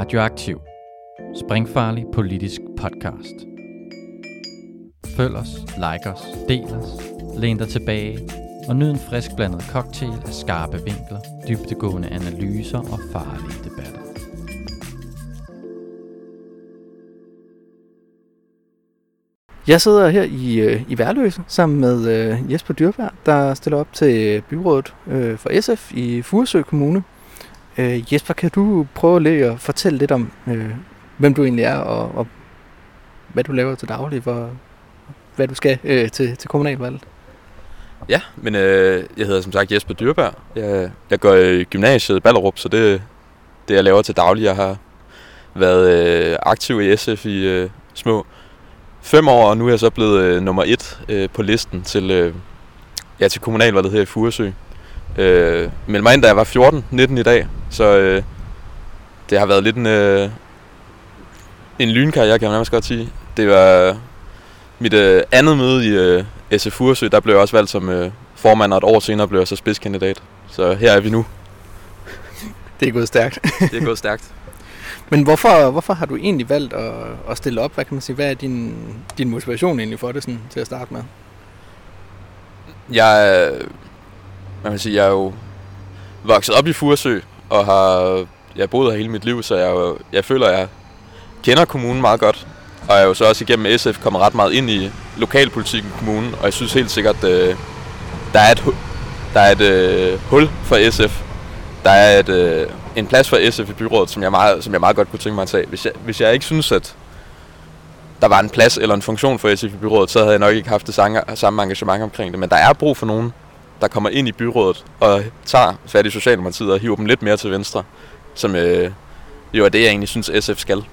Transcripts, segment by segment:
Radioaktiv. Springfarlig politisk podcast. Følg os, like os, del os, læn dig tilbage og nyd en frisk blandet cocktail af skarpe vinkler, dybtegående analyser og farlige debatter. Jeg sidder her i, øh, i Værløse sammen med øh, Jesper Dyrberg, der stiller op til byrådet øh, for SF i Furesø Kommune. Øh, Jesper, kan du prøve lige at fortælle lidt om, øh, hvem du egentlig er, og, og hvad du laver til daglig, for, hvad du skal øh, til, til kommunalvalget? Ja, men øh, jeg hedder som sagt Jesper Dyrberg. Jeg, jeg går i gymnasiet i Ballerup, så det det, jeg laver til daglig. Jeg har været øh, aktiv i SF i øh, små fem år, og nu er jeg så blevet øh, nummer et øh, på listen til, øh, ja, til kommunalvalget her i Furesø. Øh, meldte mig ind, da jeg var 14-19 i dag, så øh, det har været lidt en, øh, en lynkarriere, kan man nærmest godt sige. Det var mit øh, andet møde i øh, SF Furesø, der blev jeg også valgt som øh, formand, og et år senere blev jeg så spidskandidat. Så her er vi nu. Det er gået stærkt. Det er gået stærkt. Men hvorfor, hvorfor har du egentlig valgt at, at stille op? Hvad kan man sige? Hvad er din, din motivation egentlig for det sådan, til at starte med? Jeg, man kan sige, jeg er jo vokset op i Furesø, og har jeg har boet her hele mit liv, så jeg, jeg føler, jeg kender kommunen meget godt. Og jeg er jo så også igennem SF kommet ret meget ind i lokalpolitikken i kommunen, og jeg synes helt sikkert, øh, der er et, der er et øh, hul for SF. Der er et, øh, en plads for SF i byrådet, som jeg, meget, som jeg meget godt kunne tænke mig at tage. Hvis jeg, hvis jeg ikke synes, at der var en plads eller en funktion for SF i byrådet, så havde jeg nok ikke haft det samme, samme engagement omkring det. Men der er brug for nogen, der kommer ind i byrådet og tager fat i Socialdemokratiet og hiver dem lidt mere til venstre, som øh, jo er det, jeg egentlig synes, SF skal.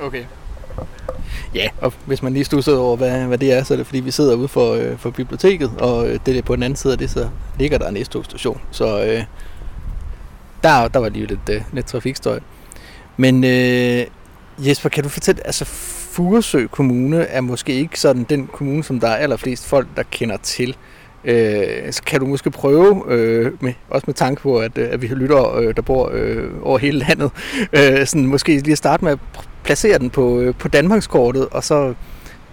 Okay. Ja, og hvis man lige stusser over, hvad, hvad det er, så er det fordi, vi sidder ude for, øh, for biblioteket, og øh, det er på den anden side af det, så ligger der en S-togstation. Så øh, der, der var lige lidt, øh, lidt trafikstøj. Men øh, Jesper, kan du fortælle, altså Furesø Kommune er måske ikke sådan den kommune, som der er allerflest folk, der kender til. Øh, så kan du måske prøve, øh, med, også med tanke på, at, øh, at vi har lyttere, øh, der bor øh, over hele landet, øh, sådan måske lige at starte med at placere den på, øh, på Danmarkskortet, og så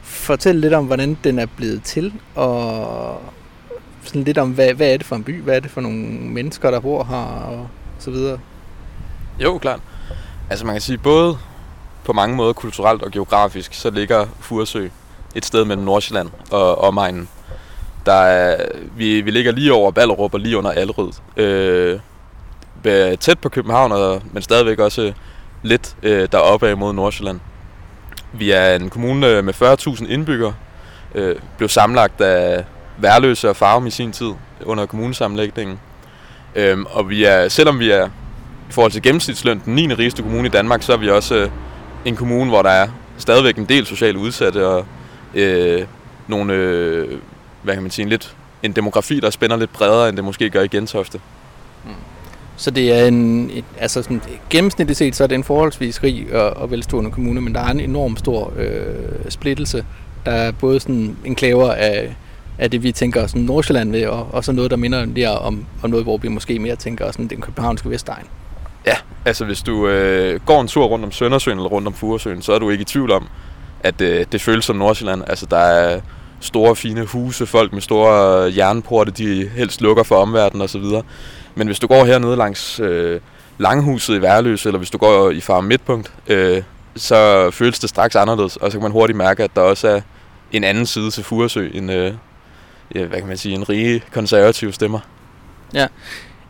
fortælle lidt om, hvordan den er blevet til, og sådan lidt om, hvad, hvad er det for en by, hvad er det for nogle mennesker, der bor her, og så videre. Jo, klart. Altså man kan sige, både på mange måder kulturelt og geografisk, så ligger Furesø et sted mellem Nordsjælland og omegnen. Der er, vi, vi ligger lige over Ballerup og lige under Allerød. Øh, tæt på København, og, men stadigvæk også øh, lidt øh, deroppe af mod Nordsjælland. Vi er en kommune øh, med 40.000 indbyggere. Øh, blev samlagt af Værløse og Farum i sin tid under kommunesammenlægningen. Øhm, og vi er, selvom vi er i forhold til gennemsnitsløn den 9. rigeste kommune i Danmark, så er vi også øh, en kommune, hvor der er stadigvæk en del socialt udsatte og øh, nogle, øh, hvad kan man sige, en, lidt, en demografi, der spænder lidt bredere, end det måske gør i Gentofte. Så det er en, et, altså sådan, gennemsnitligt set, så er det en forholdsvis rig og, og velstående kommune, men der er en enorm stor øh, splittelse. Der er både sådan enklaver af, af det, vi tænker sådan Nordsjælland ved, og, og så noget, der minder mere om, om noget, hvor vi måske mere tænker sådan den københavnske Vestegn. Ja, altså hvis du øh, går en tur rundt om Søndersøen eller rundt om Furesøen, så er du ikke i tvivl om, at øh, det føles som Nordsjælland. Altså der er store, fine huse, folk med store øh, jernporte, de helst lukker for omverdenen osv. Men hvis du går hernede langs øh, Langhuset i Værløse, eller hvis du går i Farm Midtpunkt, øh, så føles det straks anderledes, og så kan man hurtigt mærke, at der også er en anden side til Furesø, en, øh, ja, hvad kan man sige, en rige konservative stemmer.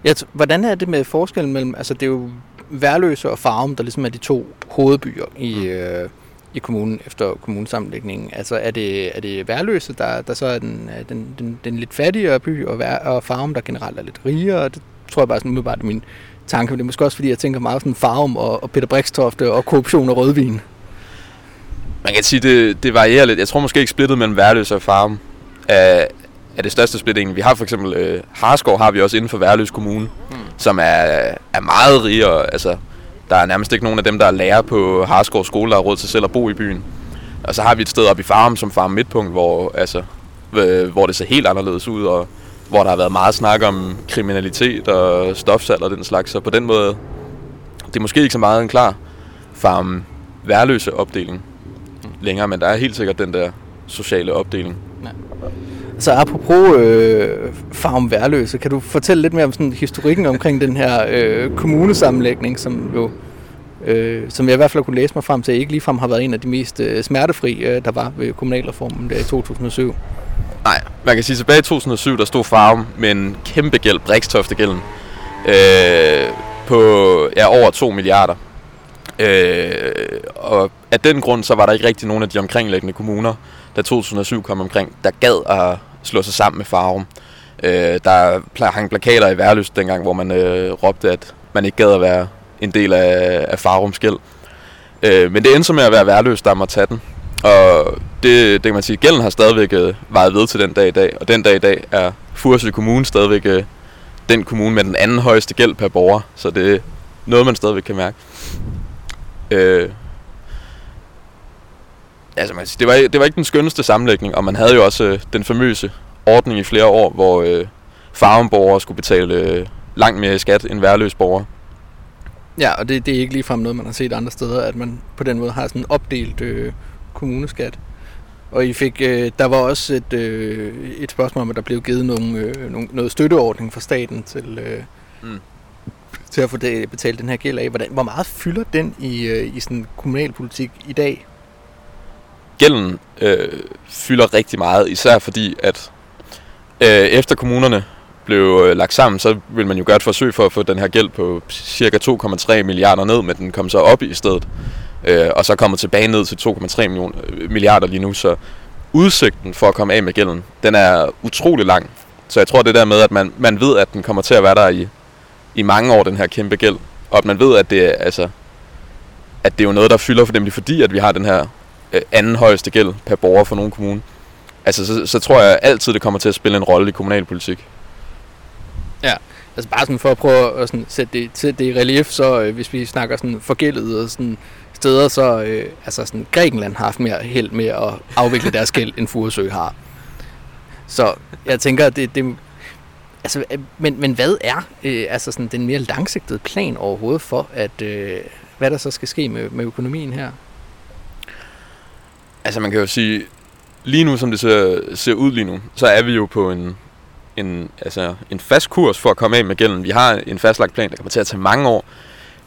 Jeg t- hvordan er det med forskellen mellem, altså det er jo Værløse og Farum, der ligesom er de to hovedbyer i, Mm. øh, i kommunen efter kommunesammenlægningen. Altså er det, er det Værløse, der, der så er den, er den, den, den lidt fattigere by, og, Vær, og Farum, der generelt er lidt rigere? Det tror jeg bare sådan umiddelbart er min tanke, men det er måske også fordi, jeg tænker meget sådan Farum og, og Peter Brikstofte og korruption og rødvin. Man kan sige, det, det varierer lidt. Jeg tror måske ikke splittet mellem Værløse og Farum er, er det største splitting. Vi har for eksempel øh, Harskov har vi også inden for Værløse Kommune, mm. som er, er meget rigere. Altså, der er nærmest ikke nogen af dem, der er lærer på Harskov skole, der har råd til selv at bo i byen. Og så har vi et sted oppe i Farum, som Farum Midtpunkt, hvor, altså, øh, hvor det ser helt anderledes ud, og hvor der har været meget snak om kriminalitet og stofsalg og den slags. Så på den måde, det er måske ikke så meget en klar farm værløse opdeling længere, men der er helt sikkert den der sociale opdeling. Så apropos øh, Farm Værløse, kan du fortælle lidt mere om sådan historikken omkring den her øh, kommunesammenlægning, som jo øh, som jeg i hvert fald kunne læse mig frem til, ikke ligefrem har været en af de mest øh, smertefri, øh, der var ved kommunalreformen der i 2007. Nej, man kan sige, tilbage i 2007, der stod Farm med en kæmpe gæld, Brikstofte-gælden, øh, på ja, over 2 milliarder. Øh, og af den grund, så var der ikke rigtig nogen af de omkringliggende kommuner, da 2007 kom omkring, der gad at slå sig sammen med Farum. Øh, der hang plakater i Værløs dengang, hvor man øh, råbte, at man ikke gad at være en del af, af Farums gæld. Øh, men det endte så med at være Værløs, der må tage den. Og det, det kan man sige, gælden har stadigvæk øh, vejet ved til den dag i dag. Og den dag i dag er Furesø Kommune stadigvæk øh, den kommune med den anden højeste gæld per borger. Så det er noget, man stadigvæk kan mærke. Øh, altså man det, var, det var ikke den skønneste sammenlægning, og man havde jo også øh, den famøse ordning i flere år, hvor øh, farvenborgere skulle betale øh, langt mere i skat end værløs borgere. Ja, og det, det er ikke ligefrem noget, man har set andre steder, at man på den måde har sådan opdelt øh, kommuneskat. Og I fik, øh, der var også et, øh, et spørgsmål om, at der blev givet nogle, øh, nogle, noget støtteordning fra staten til, øh, mm. til at få det, betalt den her gæld af. Hvordan, hvor meget fylder den i, øh, i sådan kommunalpolitik i dag? Gælden øh, fylder rigtig meget, især fordi, at øh, efter kommunerne blev øh, lagt sammen, så vil man jo gøre et forsøg for at få den her gæld på cirka 2,3 milliarder ned, men den kom så op i stedet. Øh, og så kommer tilbage ned til 2,3 øh, milliarder lige nu, så udsigten for at komme af med gælden, den er utrolig lang. Så jeg tror det der med, at man, man ved, at den kommer til at være der i, i mange år, den her kæmpe gæld, og at man ved, at det altså, at det er jo noget, der fylder for dem, fordi at vi har den her Øh, anden højeste gæld per borger for nogen kommune. Altså, så, så tror jeg altid, det kommer til at spille en rolle i kommunalpolitik. Ja, altså bare sådan for at prøve at sådan sætte, det, sætte det i relief, så øh, hvis vi snakker sådan forgældet og sådan steder, så øh, altså sådan, Grækenland har haft mere held med at afvikle deres gæld, end Furesø har. Så jeg tænker, det, det altså, øh, men, men hvad er øh, altså sådan den mere langsigtede plan overhovedet for, at øh, hvad der så skal ske med, med økonomien her? Altså man kan jo sige, lige nu som det ser, ser ud lige nu, så er vi jo på en, en, altså en fast kurs for at komme af med gælden. Vi har en fastlagt plan, der kommer til at tage mange år,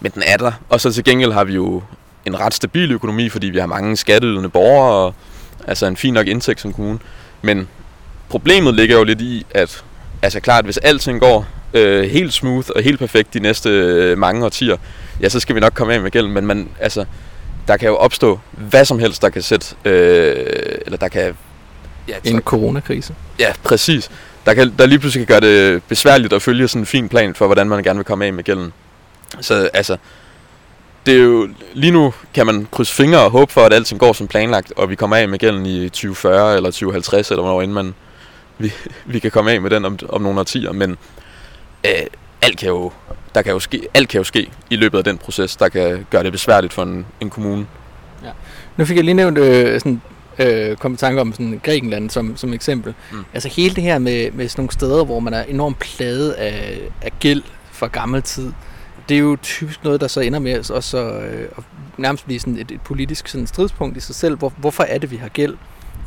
men den er der. Og så til gengæld har vi jo en ret stabil økonomi, fordi vi har mange skatteydende borgere, og altså en fin nok indtægt som kommune. Men problemet ligger jo lidt i, at altså klart, hvis alting går øh, helt smooth og helt perfekt de næste øh, mange årtier, ja, så skal vi nok komme af med gælden. Men man, altså, der kan jo opstå hvad som helst, der kan sætte, øh, eller der kan... Ja, en coronakrise. Ja, præcis. Der, kan, der lige pludselig kan gøre det besværligt at følge sådan en fin plan for, hvordan man gerne vil komme af med gælden. Så altså, det er jo, lige nu kan man krydse fingre og håbe for, at alting går som planlagt, og vi kommer af med gælden i 2040 eller 2050, eller hvornår inden man, vi, vi kan komme af med den om, om nogle årtier. Men øh, alt kan jo, der kan jo ske, alt kan jo ske i løbet af den proces, der kan gøre det besværligt for en, en kommune. Ja. Nu fik jeg lige nævnt øh, sådan, øh, kom i tanke om sådan Grækenland som, som eksempel. Mm. Altså hele det her med, med sådan nogle steder, hvor man er enormt pladet af, af gæld fra gammel tid, det er jo typisk noget, der så ender med også øh, at nærmest blive sådan et, et politisk sådan stridspunkt i sig selv. Hvor, hvorfor er det, vi har gæld?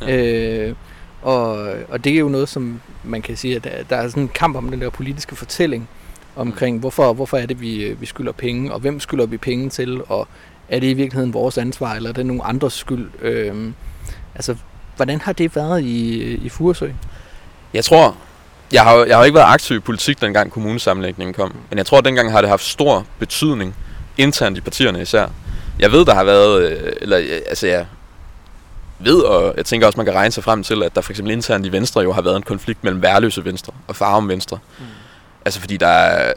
Ja. Øh, og, og det er jo noget, som man kan sige, at der, der er sådan en kamp om den der politiske fortælling omkring, hvorfor, hvorfor er det, vi, vi skylder penge, og hvem skylder vi penge til, og er det i virkeligheden vores ansvar, eller er det nogen andres skyld? Øh, altså, hvordan har det været i, i Furesø? Jeg tror, jeg har, jeg har ikke været aktiv i politik, dengang kommunesammenlægningen kom. Men jeg tror, at dengang har det haft stor betydning internt i partierne især. Jeg ved, der har været, øh, eller øh, altså jeg ved, og jeg tænker også, man kan regne sig frem til, at der for eksempel internt i Venstre jo har været en konflikt mellem værløse Venstre og Farum Venstre. Mm. Altså fordi der,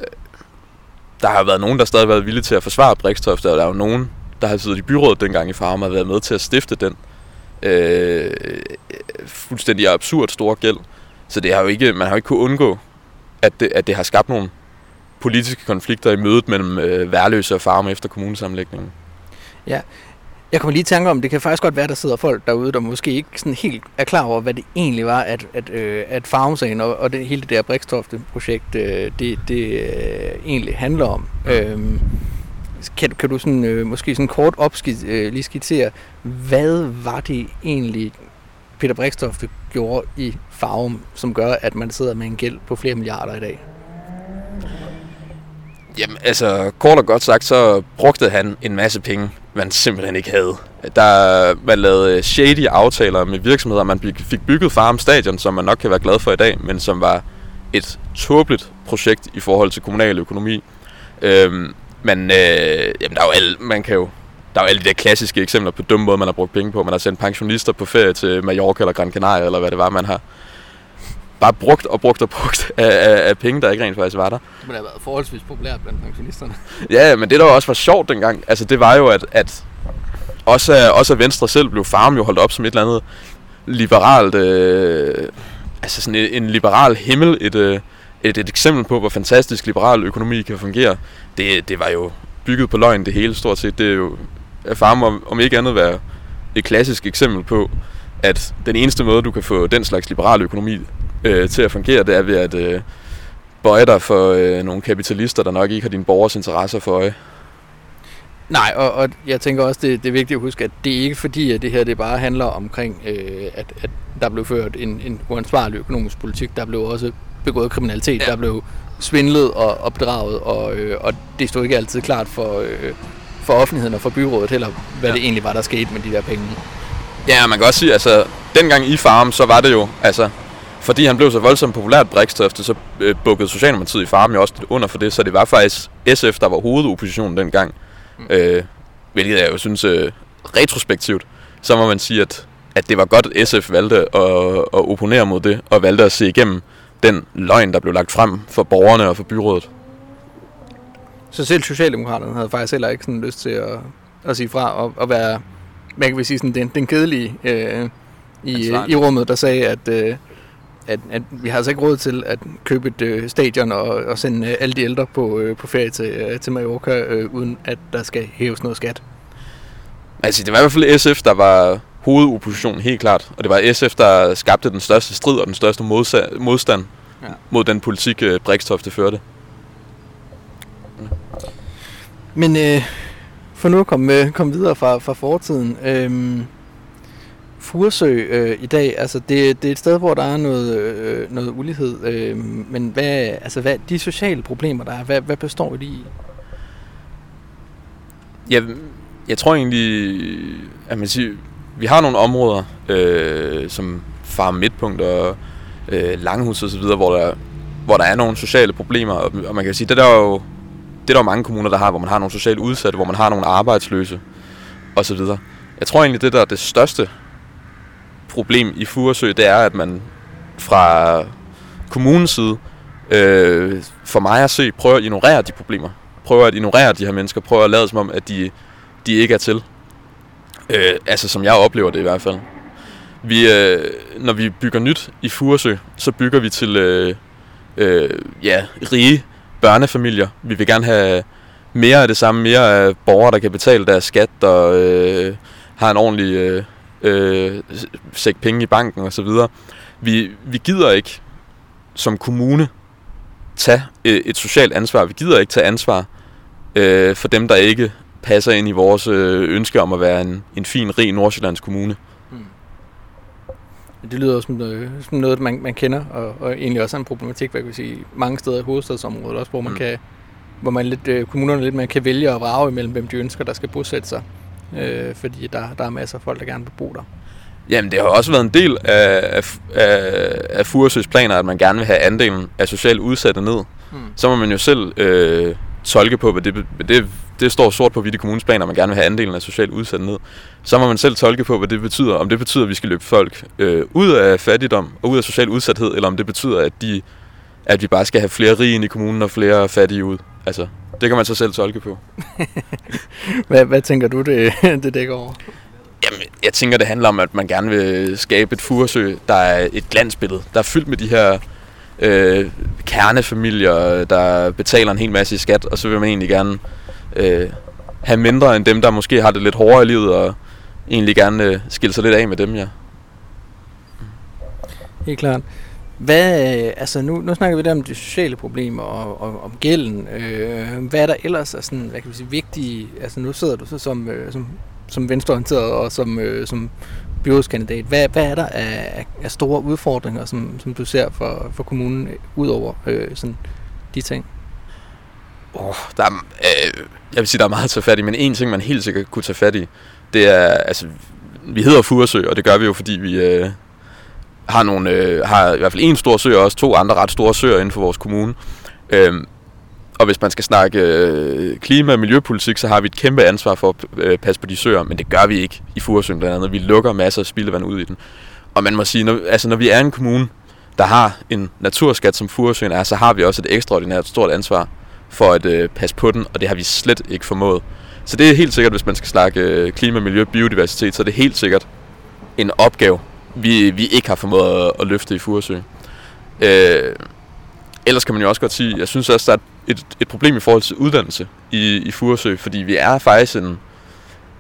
der har været nogen, der stadig har været villige til at forsvare Brikstofte, og der er jo nogen, der har siddet i byrådet dengang i Farum og været med til at stifte den øh, fuldstændig absurd store gæld. Så det har jo ikke, man har jo ikke kunnet undgå, at det, at det har skabt nogle politiske konflikter i mødet mellem øh, værløse og farme efter kommunesamlægningen. Ja, jeg kommer lige i tanke om, det kan faktisk godt være, der sidder folk derude, der måske ikke sådan helt er klar over, hvad det egentlig var, at, at, øh, at farmsagen og, og det, hele det der Brikstofte-projekt, øh, det, det øh, egentlig handler om. Mm. Øhm, kan, du, kan du sådan, øh, måske sådan kort opskid, øh, lige skitsere, hvad var det egentlig, Peter Brikstofte gjorde i Farum, som gør, at man sidder med en gæld på flere milliarder i dag? Jamen, altså, kort og godt sagt, så brugte han en masse penge, man simpelthen ikke havde. Der, man lavede øh, shady aftaler med virksomheder, man fik bygget Farum Stadion, som man nok kan være glad for i dag, men som var et tåbeligt projekt i forhold til kommunal økonomi. Øhm, men øh, jamen, der er jo alle, man kan jo der er jo alle de der klassiske eksempler på dumme måde, man har brugt penge på. Man har sendt pensionister på ferie til Mallorca eller Gran Canaria, eller hvad det var, man har bare brugt og brugt og brugt af, af, af penge, der ikke rent faktisk var der. Det må have været forholdsvis populært blandt pensionisterne. Ja, men det der også var sjovt dengang, altså det var jo, at, at også, også Venstre selv blev farm jo holdt op som et eller andet liberalt, øh, altså sådan en, en liberal himmel, et, øh, et, et eksempel på, hvor fantastisk liberal økonomi kan fungere. Det, det var jo bygget på løgn det hele stort set. Det er jo farm om, om ikke andet være et klassisk eksempel på, at den eneste måde, du kan få den slags liberal økonomi øh, til at fungere, det er ved at øh, bøje dig for øh, nogle kapitalister, der nok ikke har dine borgers interesser for øje. Nej, og, og jeg tænker også, det, det er vigtigt at huske, at det er ikke fordi, at det her det bare handler omkring, øh, at, at der blev ført en, en uansvarlig økonomisk politik. Der blev også begået kriminalitet, ja. der blev svindlet og opdraget, og, øh, og det stod ikke altid klart for, øh, for offentligheden og for byrådet heller, hvad ja. det egentlig var, der skete med de der penge. Ja, man kan også sige, altså, dengang i Farm, så var det jo, altså, fordi han blev så voldsomt populært Brikstofte, så øh, bukkede Socialdemokratiet i Farm jo også under for det, så det var faktisk SF, der var hovedoppositionen dengang. Mm. Øh, hvilket jeg jo synes, øh, retrospektivt, så må man sige, at, at det var godt, at SF valgte at, at opponere mod det, og valgte at se igennem den løgn, der blev lagt frem for borgerne og for byrådet. Så selv Socialdemokraterne havde faktisk heller ikke sådan lyst til at, at sige fra og, og være, man kan sige sådan, den, den kedelige øh, i, i rummet, der sagde, at, øh, at, at vi har altså ikke råd til at købe et øh, stadion og, og sende øh, alle de ældre på, øh, på ferie til, øh, til Mallorca, øh, uden at der skal hæves noget skat. Altså, det var i hvert fald SF, der var hovedopposition, helt klart. Og det var SF, der skabte den største strid og den største modstand ja. mod den politik, øh, Brikstofte førte. Men øh, for nu at komme, øh, komme videre fra, fra fortiden. Øh, Furesø øh, i dag, altså det, det er et sted, hvor der er noget, øh, noget ulighed, øh, men hvad, altså hvad, de sociale problemer, der er, hvad, hvad består de i? Ja, jeg tror egentlig, at man siger, vi har nogle områder, øh, som Farm Midtpunkt og øh, Langhus og så videre, hvor der, hvor der er nogle sociale problemer, og, og man kan sige, det der er jo det er der jo mange kommuner, der har, hvor man har nogle socialt udsatte, hvor man har nogle arbejdsløse og så videre. Jeg tror egentlig, det der er det største problem i Furesø, det er, at man fra kommunens side, øh, for mig at se, prøver at ignorere de problemer. Prøver at ignorere de her mennesker, prøver at lade som om, at de, de ikke er til. Øh, altså som jeg oplever det i hvert fald. Vi, øh, når vi bygger nyt i Furesø, så bygger vi til øh, øh, ja, rige børnefamilier. Vi vil gerne have mere af det samme, mere af borgere, der kan betale deres skat og øh, har en ordentlig øh, øh, sæk penge i banken osv. Vi, vi gider ikke som kommune tage øh, et socialt ansvar. Vi gider ikke tage ansvar øh, for dem, der ikke passer ind i vores øh, ønske om at være en, en fin, rig Nordsjællands kommune. Hmm. Det lyder som noget, som noget man, man kender, og, og egentlig også en problematik, hvad kan vi sige, mange steder i hovedstadsområdet også, hvor man mm. kan, hvor man lidt, øh, kommunerne lidt man kan vælge at vrage imellem, hvem de ønsker, der skal bosætte sig øh, fordi der, der er masser af folk, der gerne vil bo der. Jamen, det har også været en del af, af, af, af Furesøs planer, at man gerne vil have andelen af socialt udsatte ned. Hmm. Så må man jo selv øh, tolke på, hvad det, det, det står sort på hvidt i kommunens planer, at man gerne vil have andelen af socialt udsatte ned. Så må man selv tolke på, hvad det betyder. Om det betyder, at vi skal løbe folk øh, ud af fattigdom og ud af social udsathed, eller om det betyder, at, de, at vi bare skal have flere rige ind i kommunen og flere fattige ud. Altså, det kan man så selv tolke på. hvad, hvad tænker du, det, det dækker over? Jamen, jeg tænker, det handler om, at man gerne vil skabe et furesø, der er et glansbillede, der er fyldt med de her øh, kernefamilier, der betaler en hel masse i skat, og så vil man egentlig gerne øh, have mindre end dem, der måske har det lidt hårdere i livet, og egentlig gerne øh, skille sig lidt af med dem, ja. Helt klart. Hvad, øh, altså nu, nu snakker vi der om de sociale problemer og, og om gælden. Øh, hvad er der ellers er sådan, hvad kan vi sige, vigtige, altså nu sidder du så som, øh, som, som venstreorienteret og som, øh, som byrådskandidat. Hvad, hvad er der af, af store udfordringer, som, som du ser for, for kommunen, øh, ud over øh, sådan de ting? Oh, der er, øh, jeg vil sige, der er meget at tage fat i, men en ting, man helt sikkert kunne tage fat i, det er, altså, vi hedder Furesø, og det gør vi jo, fordi vi øh, har, nogle, øh, har i hvert fald en stor sø, og også to andre ret store søer inden for vores kommune. Øhm, og hvis man skal snakke øh, klima- og miljøpolitik, så har vi et kæmpe ansvar for at øh, passe på de søer, men det gør vi ikke i Furesøen blandt andet. Vi lukker masser af spildevand ud i den. Og man må sige, når, altså når vi er en kommune, der har en naturskat som Furesøen er, så har vi også et ekstraordinært stort ansvar for at øh, passe på den, og det har vi slet ikke formået. Så det er helt sikkert, hvis man skal snakke øh, klima, miljø, biodiversitet, så er det helt sikkert en opgave, vi, vi ikke har formået at, at løfte i Furesø. Øh, ellers kan man jo også godt sige, jeg synes også, der er et, et problem i forhold til uddannelse i, i Furesø, fordi vi er faktisk en,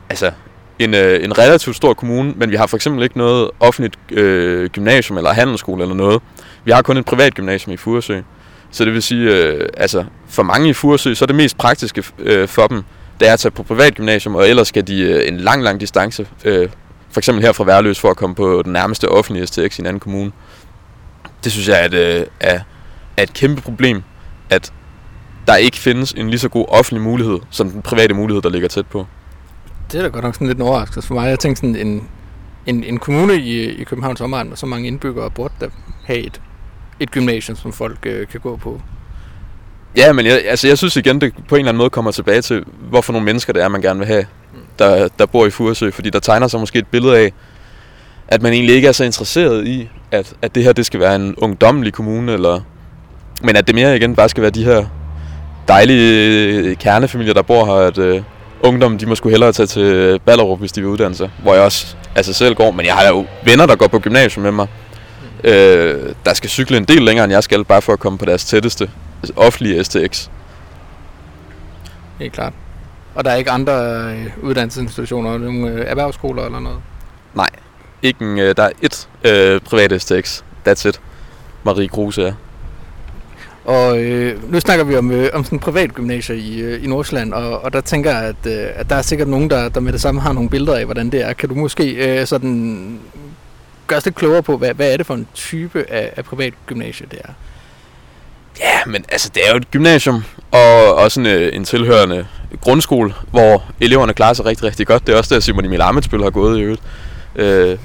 altså, en, øh, en relativt stor kommune, men vi har for eksempel ikke noget offentligt øh, gymnasium eller handelsskole eller noget. Vi har kun et privat gymnasium i Furesø. Så det vil sige, øh, altså for mange i Furesø, så er det mest praktiske øh, for dem, det er at tage på privat gymnasium, og ellers skal de øh, en lang, lang distance, øh, for eksempel her fra Værløs, for at komme på den nærmeste offentlige STX i en anden kommune. Det synes jeg er et, øh, er, er et kæmpe problem, at der ikke findes en lige så god offentlig mulighed, som den private mulighed, der ligger tæt på. Det er da godt nok sådan lidt en overraskelse for mig. Jeg tænkte sådan, en, en, en kommune i, i Københavns omegn med så mange indbyggere burde da have et, et gymnasium, som folk øh, kan gå på. Ja, men jeg, altså jeg synes igen, det på en eller anden måde kommer tilbage til, hvorfor nogle mennesker det er, man gerne vil have, der, der bor i Furesø. Fordi der tegner sig måske et billede af, at man egentlig ikke er så interesseret i, at, at det her det skal være en ungdommelig kommune, eller, men at det mere igen bare skal være de her dejlige kernefamilier, der bor her, at øh, ungdommen, de må skulle hellere tage til Ballerup, hvis de vil uddanne sig. Hvor jeg også altså selv går, men jeg har jo venner, der går på gymnasium med mig, øh, der skal cykle en del længere, end jeg skal, bare for at komme på deres tætteste offentlige STX. Helt klart. Og der er ikke andre øh, uddannelsesinstitutioner, nogle øh, erhvervsskoler eller noget? Nej, ikke en, øh, der er et øh, privat STX. That's it. Marie Kruse er. Og øh, nu snakker vi om, øh, om sådan privat gymnasie i, øh, i Nordsjælland, og, og der tænker jeg, at, øh, at der er sikkert nogen, der, der med det samme har nogle billeder af, hvordan det er. Kan du måske øh, sådan gøre os lidt klogere på, hvad, hvad er det for en type af, af privat gymnasie, det er? Ja, men altså, det er jo et gymnasium, og også en, øh, en tilhørende grundskole, hvor eleverne klarer sig rigtig, rigtig godt. Det er også der, Simon Emil Amitsbøl har gået i øvrigt. Øh,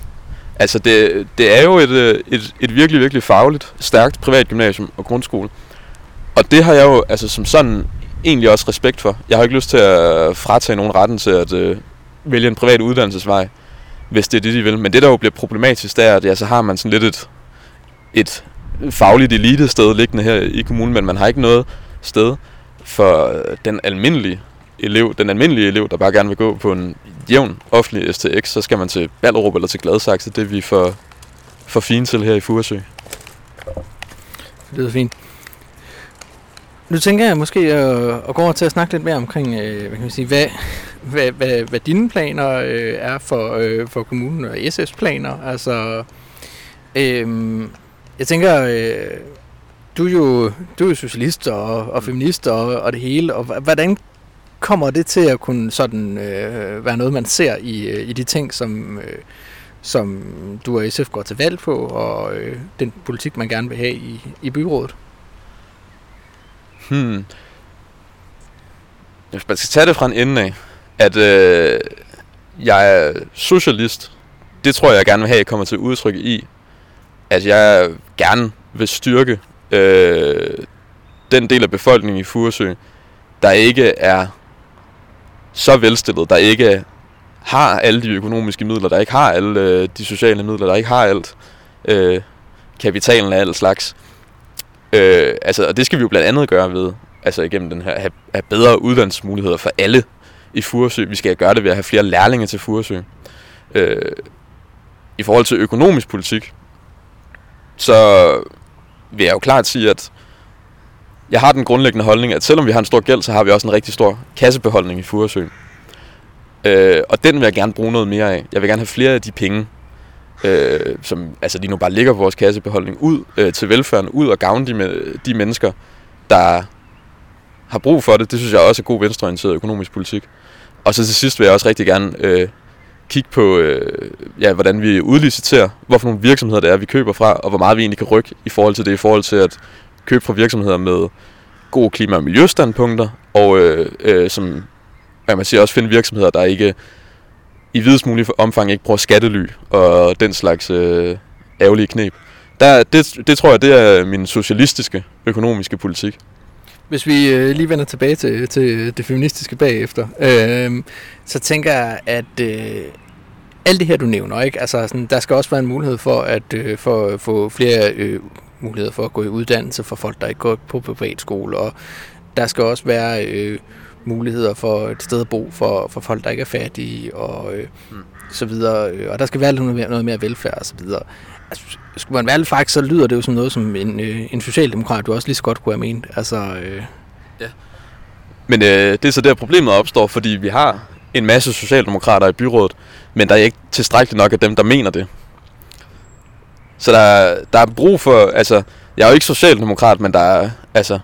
altså, det, det er jo et, øh, et, et virkelig, virkelig fagligt, stærkt privat gymnasium og grundskole. Og det har jeg jo altså, som sådan egentlig også respekt for. Jeg har ikke lyst til at fratage nogen retten til at øh, vælge en privat uddannelsesvej, hvis det er det, de vil. Men det, der jo bliver problematisk, det er, at ja, så har man sådan lidt et, et fagligt elite sted liggende her i kommunen, men man har ikke noget sted for øh, den almindelige elev, den almindelige elev, der bare gerne vil gå på en jævn offentlig STX, så skal man til Ballerup eller til Gladsaxe. Det er vi for, for fine til her i Furesø. Det lyder fint. Nu tænker jeg måske at, at gå over til at snakke lidt mere omkring, øh, hvad kan man sige, hvad, hvad, hvad, hvad dine planer øh, er for, øh, for kommunen og SF's planer. Altså, øh, jeg tænker, øh, du er jo, du er jo socialist og, og feminist og, og det hele, og hvordan kommer det til at kunne sådan øh, være noget, man ser i, øh, i de ting, som, øh, som du og SF går til valg på, og øh, den politik, man gerne vil have i, i byrådet? Hmm. Hvis man skal tage det fra en ende af, at øh, jeg er socialist, det tror jeg, jeg gerne vil have, at jeg kommer til udtryk i, at jeg gerne vil styrke øh, den del af befolkningen i Furesø, der ikke er så velstillet, der ikke har alle de økonomiske midler, der ikke har alle øh, de sociale midler, der ikke har alt øh, kapitalen af alt slags. Øh, altså, og det skal vi jo blandt andet gøre ved, altså igennem den her, have, have bedre uddannelsesmuligheder for alle i Furesø. Vi skal gøre det ved at have flere lærlinge til Furesø. Øh, I forhold til økonomisk politik, så vil jeg jo klart sige, at jeg har den grundlæggende holdning, at selvom vi har en stor gæld, så har vi også en rigtig stor kassebeholdning i Furesø. Øh, og den vil jeg gerne bruge noget mere af. Jeg vil gerne have flere af de penge, øh, som altså lige nu bare ligger på vores kassebeholdning, ud øh, til velfærden, ud og gavne de, med, de mennesker, der har brug for det. Det synes jeg også er god venstreorienteret økonomisk politik. Og så til sidst vil jeg også rigtig gerne øh, kigge på, øh, ja, hvordan vi udliciterer, hvorfor nogle virksomheder det er, vi køber fra, og hvor meget vi egentlig kan rykke i forhold til det, i forhold til at købe fra virksomheder med gode klima- og miljøstandpunkter, og øh, øh, som man kan sige, også finde virksomheder, der ikke i videst mulig omfang ikke bruger skattely og den slags øh, ærgerlige knep. Der, det, det tror jeg, det er min socialistiske økonomiske politik. Hvis vi øh, lige vender tilbage til, til det feministiske bagefter, øh, så tænker jeg, at øh, alt det her, du nævner, ikke? Altså, sådan, der skal også være en mulighed for at øh, for, få flere øh, muligheder for at gå i uddannelse for folk, der ikke går på privatskole, og der skal også være øh, muligheder for et sted at bo for, for folk, der ikke er fattige, og øh, mm. så videre. Og der skal være noget mere, noget mere velfærd og så videre. Altså, skulle man være lidt faktisk, så lyder det jo som noget, som en, øh, en socialdemokrat du også lige så godt kunne have ment. Altså, øh... Ja. Men øh, det er så der problemet opstår, fordi vi har en masse socialdemokrater i byrådet, men der er ikke tilstrækkeligt nok af dem, der mener det. Så der, der er brug for, altså, jeg er jo ikke socialdemokrat, men der er, altså,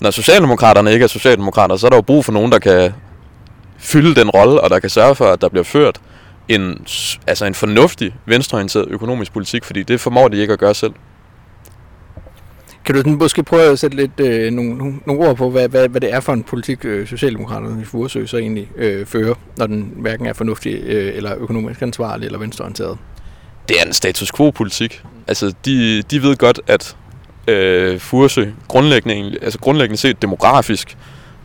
når socialdemokraterne ikke er socialdemokrater, så er der jo brug for nogen, der kan fylde den rolle, og der kan sørge for, at der bliver ført en, altså en fornuftig venstreorienteret økonomisk politik, fordi det formår de ikke at gøre selv. Kan du måske prøve at sætte lidt øh, nogle, nogle, ord på, hvad, hvad, hvad det er for en politik, øh, Socialdemokraterne i Furesø så egentlig øh, fører, når den hverken er fornuftig øh, eller økonomisk ansvarlig eller venstreorienteret? Det er en status quo-politik. Altså, de, de ved godt, at øh, Furesø grundlæggende, altså grundlæggende set demografisk,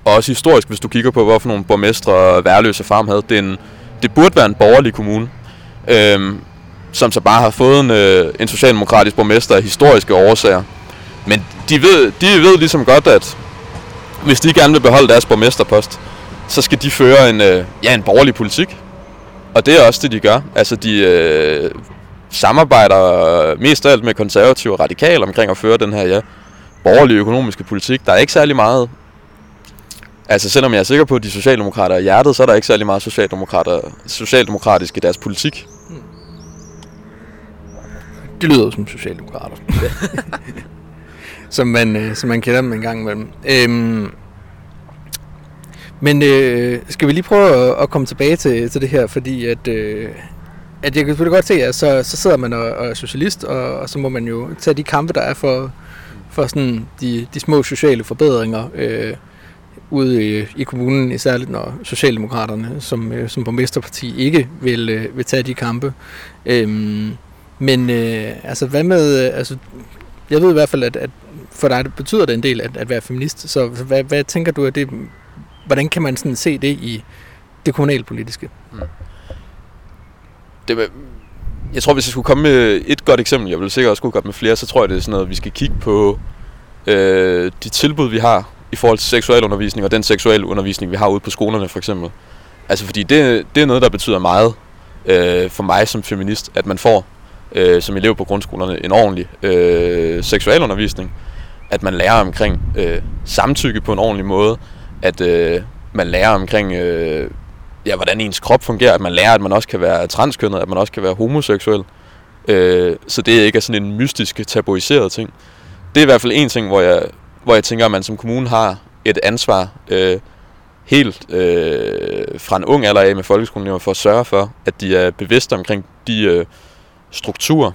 og også historisk, hvis du kigger på, hvorfor nogle borgmestre Værløse Farm havde, det, en, det burde være en borgerlig kommune, øh, som så bare har fået en, øh, en socialdemokratisk borgmester af historiske årsager. Men de ved, de ved ligesom godt, at hvis de gerne vil beholde deres borgmesterpost, så skal de føre en, øh, ja, en borgerlig politik. Og det er også det, de gør. Altså, de øh, samarbejder mest af alt med konservative og radikale omkring at føre den her, ja, borgerlige økonomiske politik. Der er ikke særlig meget... Altså, selvom jeg er sikker på, at de socialdemokrater er hjertet, så er der ikke særlig meget socialdemokrater, socialdemokratisk i deres politik. Det lyder som socialdemokrater. som, man, øh, som man kender dem en gang imellem. Øhm, men øh, skal vi lige prøve at, at komme tilbage til, til det her, fordi at, øh, at jeg kan selvfølgelig godt se, at så, så sidder man og, og er socialist, og, og så må man jo tage de kampe, der er for, for sådan de, de små sociale forbedringer øh, ude i, i kommunen, især når Socialdemokraterne som, øh, som borgmesterparti ikke vil, øh, vil tage de kampe. Øhm, men øh, altså hvad med, øh, altså jeg ved i hvert fald, at, at for dig betyder det en del at, at være feminist, så hvad, hvad tænker du, at det, hvordan kan man sådan se det i det kommunalpolitiske? Mm. Det, jeg tror, hvis jeg skulle komme med et godt eksempel, jeg vil sikkert også kunne godt med flere, så tror jeg, det er sådan noget, vi skal kigge på øh, de tilbud, vi har i forhold til seksualundervisning, og den seksualundervisning, vi har ude på skolerne for eksempel. Altså fordi det, det er noget, der betyder meget øh, for mig som feminist, at man får øh, som elev på grundskolerne en ordentlig øh, seksualundervisning, at man lærer omkring øh, samtykke på en ordentlig måde, at øh, man lærer omkring, øh, ja, hvordan ens krop fungerer, at man lærer, at man også kan være transkønnet, at man også kan være homoseksuel. Øh, så det er ikke sådan en mystisk, tabuiseret ting. Det er i hvert fald en ting, hvor jeg, hvor jeg tænker, at man som kommune har et ansvar øh, helt øh, fra en ung alder af med folkeskolen for at sørge for, at de er bevidste omkring de øh, strukturer,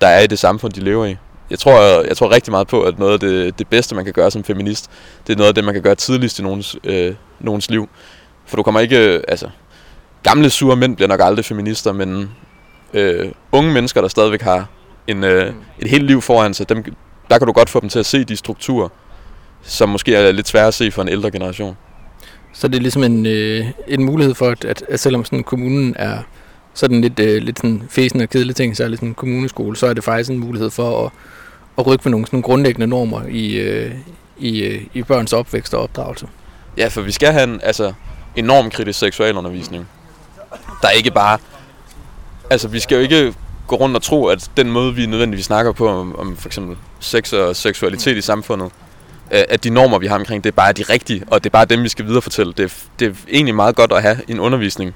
der er i det samfund, de lever i. Jeg tror, jeg tror rigtig meget på, at noget af det, det bedste, man kan gøre som feminist, det er noget af det, man kan gøre tidligst i nogens, øh, nogens liv. For du kommer ikke... Øh, altså, gamle sure mænd bliver nok aldrig feminister, men øh, unge mennesker, der stadigvæk har en, øh, et helt liv foran sig, dem, der kan du godt få dem til at se de strukturer, som måske er lidt svære at se for en ældre generation. Så det er ligesom en, øh, en mulighed for, at, at, at selvom sådan kommunen er sådan lidt, øh, lidt sådan fæsende og kedelige ting, særligt sådan en kommuneskole, så er det faktisk en mulighed for at, at rykke med nogle sådan grundlæggende normer i, øh, i, øh, i børns opvækst og opdragelse. Ja, for vi skal have en altså, enorm kritisk seksualundervisning. Der er ikke bare... Altså, vi skal jo ikke gå rundt og tro, at den måde, vi nødvendigvis snakker på om, om for eksempel sex og seksualitet i samfundet, at de normer, vi har omkring det, bare er de rigtige, og det er bare dem, vi skal viderefortælle. Det er, det er egentlig meget godt at have en undervisning,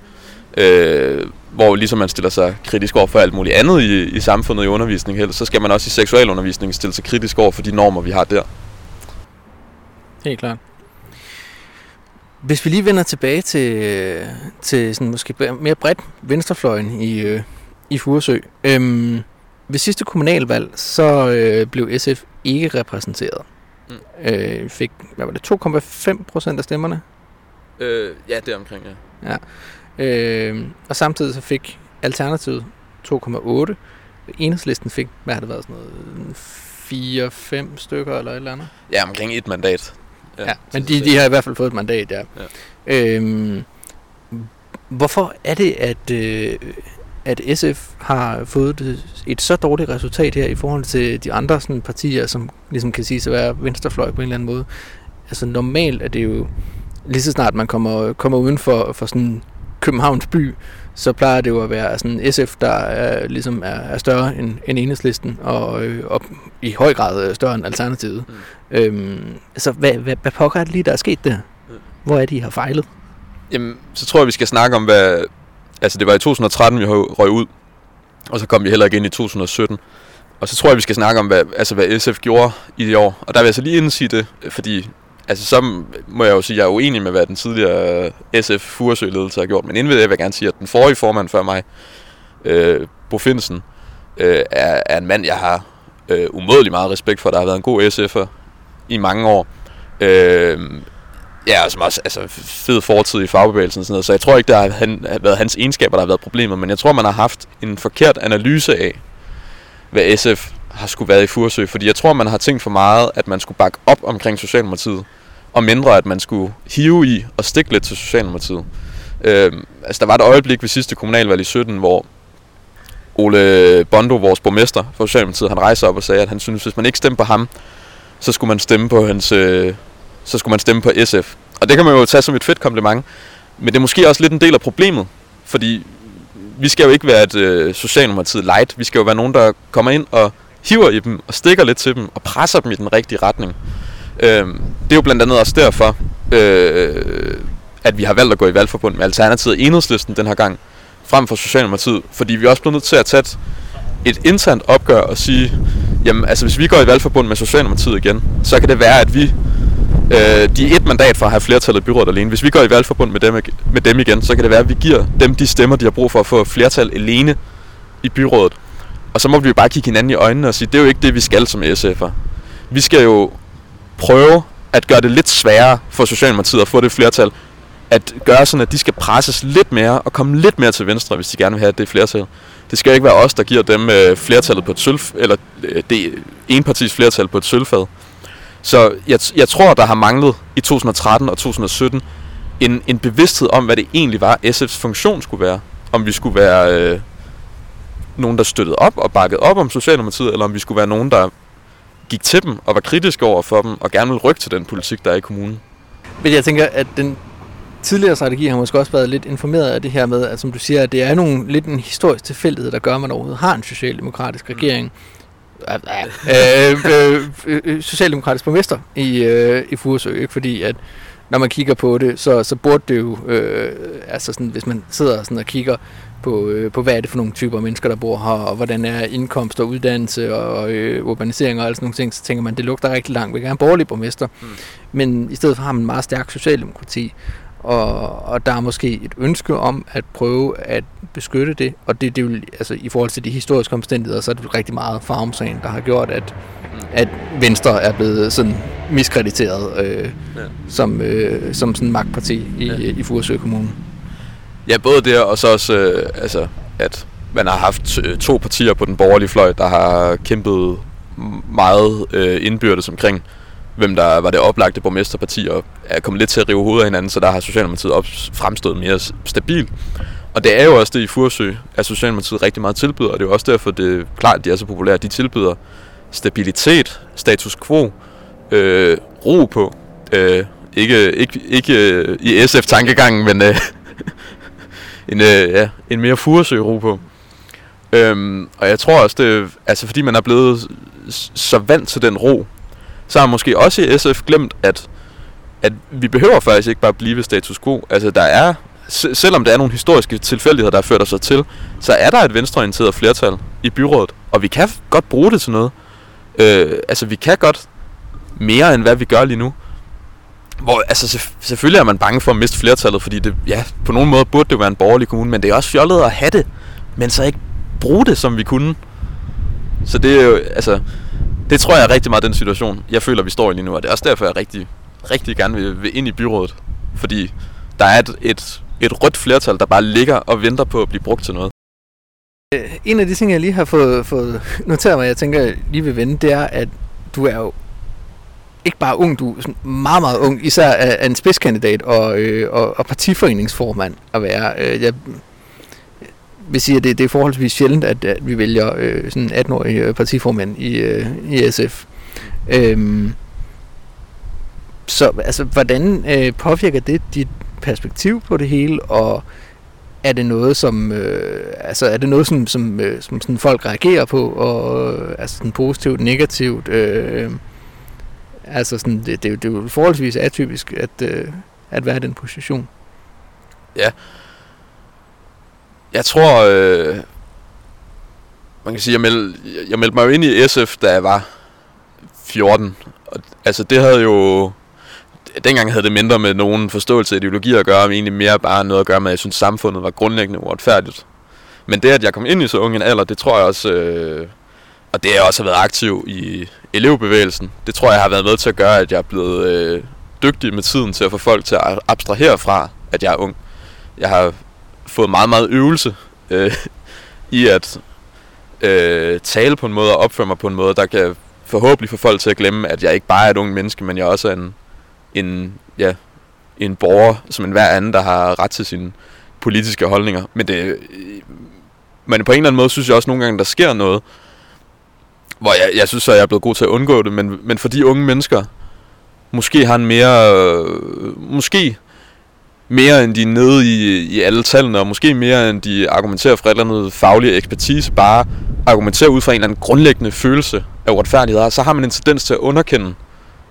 Øh, hvor ligesom man stiller sig kritisk over for alt muligt andet i, i samfundet i undervisning, heller, så skal man også i seksualundervisning stille sig kritisk over for de normer, vi har der. Helt klart. Hvis vi lige vender tilbage til, til sådan måske mere bredt venstrefløjen i, øh, i Furesø. Øhm, ved sidste kommunalvalg, så øh, blev SF ikke repræsenteret. Mm. Øh, fik, hvad var det, 2,5 procent af stemmerne? Øh, ja, det omkring, ja. ja. Øh, og samtidig så fik Alternativet 2,8. Enhedslisten fik, hvad har det været, sådan noget, 4-5 stykker eller et eller andet? Ja, omkring et mandat. Ja, ja men de, de har i hvert fald fået et mandat, ja. ja. Øhm, hvorfor er det, at, øh, at SF har fået et så dårligt resultat her i forhold til de andre sådan, partier, som ligesom kan sige sig at være venstrefløj på en eller anden måde? Altså normalt er det jo, lige så snart man kommer, kommer uden for, for sådan Københavns by, så plejer det jo at være sådan SF, der er, ligesom er, er større end, end enhedslisten, og, øh, og i høj grad større end Alternativet. Mm. Øhm, så hvad, hvad, hvad pokker er det lige, der er sket der? Mm. Hvor er det, I har fejlet? Jamen, så tror jeg, vi skal snakke om, hvad... Altså, det var i 2013, vi røg ud, og så kom vi heller ikke ind i 2017. Og så tror jeg, vi skal snakke om, hvad, altså, hvad SF gjorde i det år. Og der vil jeg så lige indsige det, fordi altså, så må jeg jo sige, at jeg er uenig med, hvad den tidligere SF Furesø-ledelse har gjort. Men inden ved det, vil jeg gerne sige, at den forrige formand før mig, øh, Bo Finsen, øh, er, er en mand, jeg har øh, umådelig meget respekt for. Der har været en god SF'er i mange år. Øh, ja, som også altså, fed fortid i fagbevægelsen og sådan noget. Så jeg tror ikke, der har, han, har været hans egenskaber, der har været problemer. Men jeg tror, man har haft en forkert analyse af, hvad SF har skulle været i Furesø. Fordi jeg tror, man har tænkt for meget, at man skulle bakke op omkring Socialdemokratiet. Og mindre, at man skulle hive i og stikke lidt til Socialdemokratiet. Øh, altså, der var et øjeblik ved sidste kommunalvalg i 17, hvor Ole Bondo, vores borgmester for Socialdemokratiet, han rejser op og sagde, at han synes, hvis man ikke stemmer på ham, så skulle man stemme på hans, øh, så skulle man stemme på SF. Og det kan man jo tage som et fedt kompliment. Men det er måske også lidt en del af problemet, fordi vi skal jo ikke være et øh, Socialdemokratiet light. Vi skal jo være nogen, der kommer ind og hiver i dem og stikker lidt til dem og presser dem i den rigtige retning. Øh, det er jo blandt andet også derfor, øh, at vi har valgt at gå i valgforbund med Alternativet Enhedslisten den her gang, frem for Socialdemokratiet, fordi vi er også blevet nødt til at tage et internt opgør og sige, jamen altså hvis vi går i valgforbund med Socialdemokratiet igen, så kan det være, at vi, øh, de er et mandat for at have flertallet i byrådet alene. Hvis vi går i valgforbund med dem, med dem igen, så kan det være, at vi giver dem de stemmer, de har brug for at få flertal alene i byrådet. Og så må vi jo bare kigge hinanden i øjnene og sige, det er jo ikke det, vi skal som SF'er. Vi skal jo prøve at gøre det lidt sværere for Socialdemokratiet at få det flertal, at gøre sådan, at de skal presses lidt mere og komme lidt mere til venstre, hvis de gerne vil have det flertal. Det skal ikke være os, der giver dem øh, flertallet på et sølv, eller øh, det enpartis flertal på et sølvfad. Så jeg, jeg tror, der har manglet i 2013 og 2017 en, en bevidsthed om, hvad det egentlig var, SF's funktion skulle være. Om vi skulle være øh, nogen, der støttede op og bakkede op om Socialdemokratiet, eller om vi skulle være nogen, der gik til dem og var kritiske over for dem, og gerne ville rykke til den politik, der er i kommunen. Men jeg tænker, at den tidligere strategi har måske også været lidt informeret af det her med, at som du siger, at det er nogle, lidt en historisk tilfældighed, der gør, at man overhovedet har en socialdemokratisk mm. regering. Øh, øh, øh, øh, socialdemokratisk borgmester i, øh, i Furesø, ikke? fordi at når man kigger på det, så, så burde det jo, øh, altså sådan, hvis man sidder sådan og kigger på, øh, på, hvad er det for nogle typer mennesker, der bor her, og hvordan er indkomst og uddannelse og øh, urbanisering og alle sådan nogle ting, så tænker man, det lugter rigtig langt. Vi kan have en borgerlig borgmester. Mm. Men i stedet for har man en meget stærk socialdemokrati og, og der er måske et ønske om at prøve at beskytte det, og det, det vil, altså, i forhold til de historiske omstændigheder, så er det rigtig meget farmsagen, der har gjort, at, at Venstre er blevet sådan miskrediteret øh, ja. som, øh, som sådan magtparti i, ja. i Furesø Kommune. Ja, både det og så også, øh, altså, at man har haft to partier på den borgerlige fløj, der har kæmpet meget øh, indbyrdes omkring hvem der var det oplagte borgmesterparti, og er kommet lidt til at rive hovedet af hinanden, så der har Socialdemokratiet op fremstået mere stabil. Og det er jo også det i Furesø, at Socialdemokratiet rigtig meget tilbyder, og det er jo også derfor, det er klart, at de er så populære. De tilbyder stabilitet, status quo, øh, ro på. Øh, ikke, ikke, ikke øh, i SF-tankegangen, men øh, en, øh, ja, en mere Furesø-ro på. Øhm, og jeg tror også, det altså fordi man er blevet så vant til den ro, så har måske også i SF glemt, at, at vi behøver faktisk ikke bare blive status quo. Altså, der er selvom der er nogle historiske tilfældigheder, der har ført os til, så er der et venstreorienteret flertal i byrådet, og vi kan godt bruge det til noget. Øh, altså, vi kan godt mere, end hvad vi gør lige nu. Hvor, altså, selvfølgelig er man bange for at miste flertallet, fordi det, ja, på nogen måde burde det være en borgerlig kommune, men det er også fjollet at have det, men så ikke bruge det, som vi kunne. Så det er jo, altså, det tror jeg er rigtig meget den situation, jeg føler, vi står i lige nu, og det er også derfor, jeg rigtig, rigtig gerne vil, vil ind i byrådet. Fordi der er et, et, et rødt flertal, der bare ligger og venter på at blive brugt til noget. Øh, en af de ting, jeg lige har fået, fået noteret mig, jeg tænker, jeg lige vil vende, det er, at du er jo ikke bare ung, du er meget, meget ung, især er en spidskandidat og, øh, og, og partiforeningsformand at være. Øh, jeg vil sige, at det, det er forholdsvis sjældent, at, at vi vælger øh, sådan 18-årige øh, partiformand i, øh, i SF. Øhm, så altså, hvordan øh, påvirker det dit perspektiv på det hele, og er det noget, som, øh, altså, er det noget, som, som, øh, som sådan folk reagerer på, og øh, altså sådan positivt, negativt? Øh, altså sådan, det, det, det er jo forholdsvis atypisk at, øh, at være i den position. Ja. Jeg tror, øh, man kan sige, jeg meldte, jeg meldte mig jo ind i SF, da jeg var 14. Og, altså det havde jo dengang havde det mindre med nogen forståelse af ideologi at gøre, men egentlig mere bare noget at gøre med, at jeg synes, samfundet var grundlæggende uretfærdigt. Men det, at jeg kom ind i så ung en alder, det tror jeg også, øh, og det jeg også har været aktiv i elevbevægelsen, det tror jeg har været med til at gøre, at jeg er blevet øh, dygtig med tiden til at få folk til at abstrahere fra, at jeg er ung. Jeg har fået meget, meget øvelse øh, i at øh, tale på en måde og opføre mig på en måde, der kan forhåbentlig få folk til at glemme, at jeg ikke bare er et ung menneske, men jeg også er en, en, ja, en borger, som en hver anden, der har ret til sine politiske holdninger. Men, det, men på en eller anden måde synes jeg også nogle gange, der sker noget, hvor jeg, jeg synes, at jeg er blevet god til at undgå det, men, men fordi unge mennesker måske har en mere, øh, måske mere end de er nede i, i alle tallene, og måske mere end de argumenterer for et eller andet faglig ekspertise, bare argumenterer ud fra en eller anden grundlæggende følelse af uretfærdighed, så har man en tendens til at underkende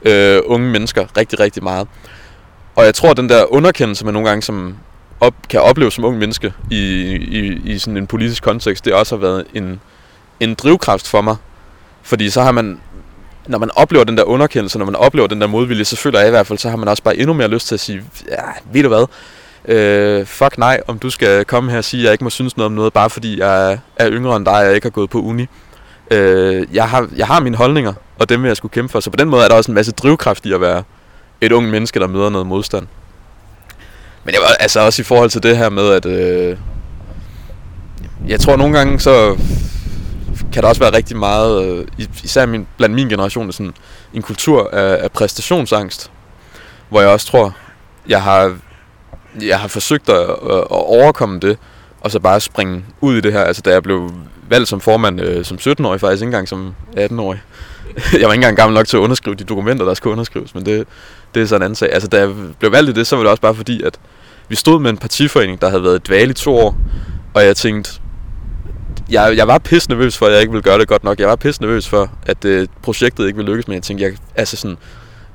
øh, unge mennesker rigtig, rigtig meget. Og jeg tror, at den der underkendelse, man nogle gange som op, kan opleve som ung menneske i, i, i sådan en politisk kontekst, det også har været en, en drivkraft for mig. Fordi så har man, når man oplever den der underkendelse, når man oplever den der modvilje, så føler jeg i hvert fald, så har man også bare endnu mere lyst til at sige, ja, ved du hvad, øh, fuck nej, om du skal komme her og sige, at jeg ikke må synes noget om noget, bare fordi jeg er yngre end dig, og jeg ikke har gået på uni. Øh, jeg, har, jeg har mine holdninger, og dem vil jeg skulle kæmpe for. Så på den måde er der også en masse drivkraft i at være et ung menneske, der møder noget modstand. Men jeg var altså også i forhold til det her med, at øh, jeg tror nogle gange, så kan der også være rigtig meget, øh, især min, blandt min generation, sådan en kultur af, af præstationsangst, hvor jeg også tror, jeg har, jeg har forsøgt at, øh, at overkomme det, og så bare springe ud i det her. Altså da jeg blev valgt som formand øh, som 17-årig, faktisk ikke engang som 18-årig. jeg var ikke engang gammel nok til at underskrive de dokumenter, der skulle underskrives, men det, det er sådan en anden sag. Altså da jeg blev valgt i det, så var det også bare fordi, at vi stod med en partiforening, der havde været dvale i to år, og jeg tænkte, jeg, jeg var pisse nervøs for, at jeg ikke ville gøre det godt nok. Jeg var pisse nervøs for, at øh, projektet ikke ville lykkes, men jeg tænkte, jeg, altså sådan,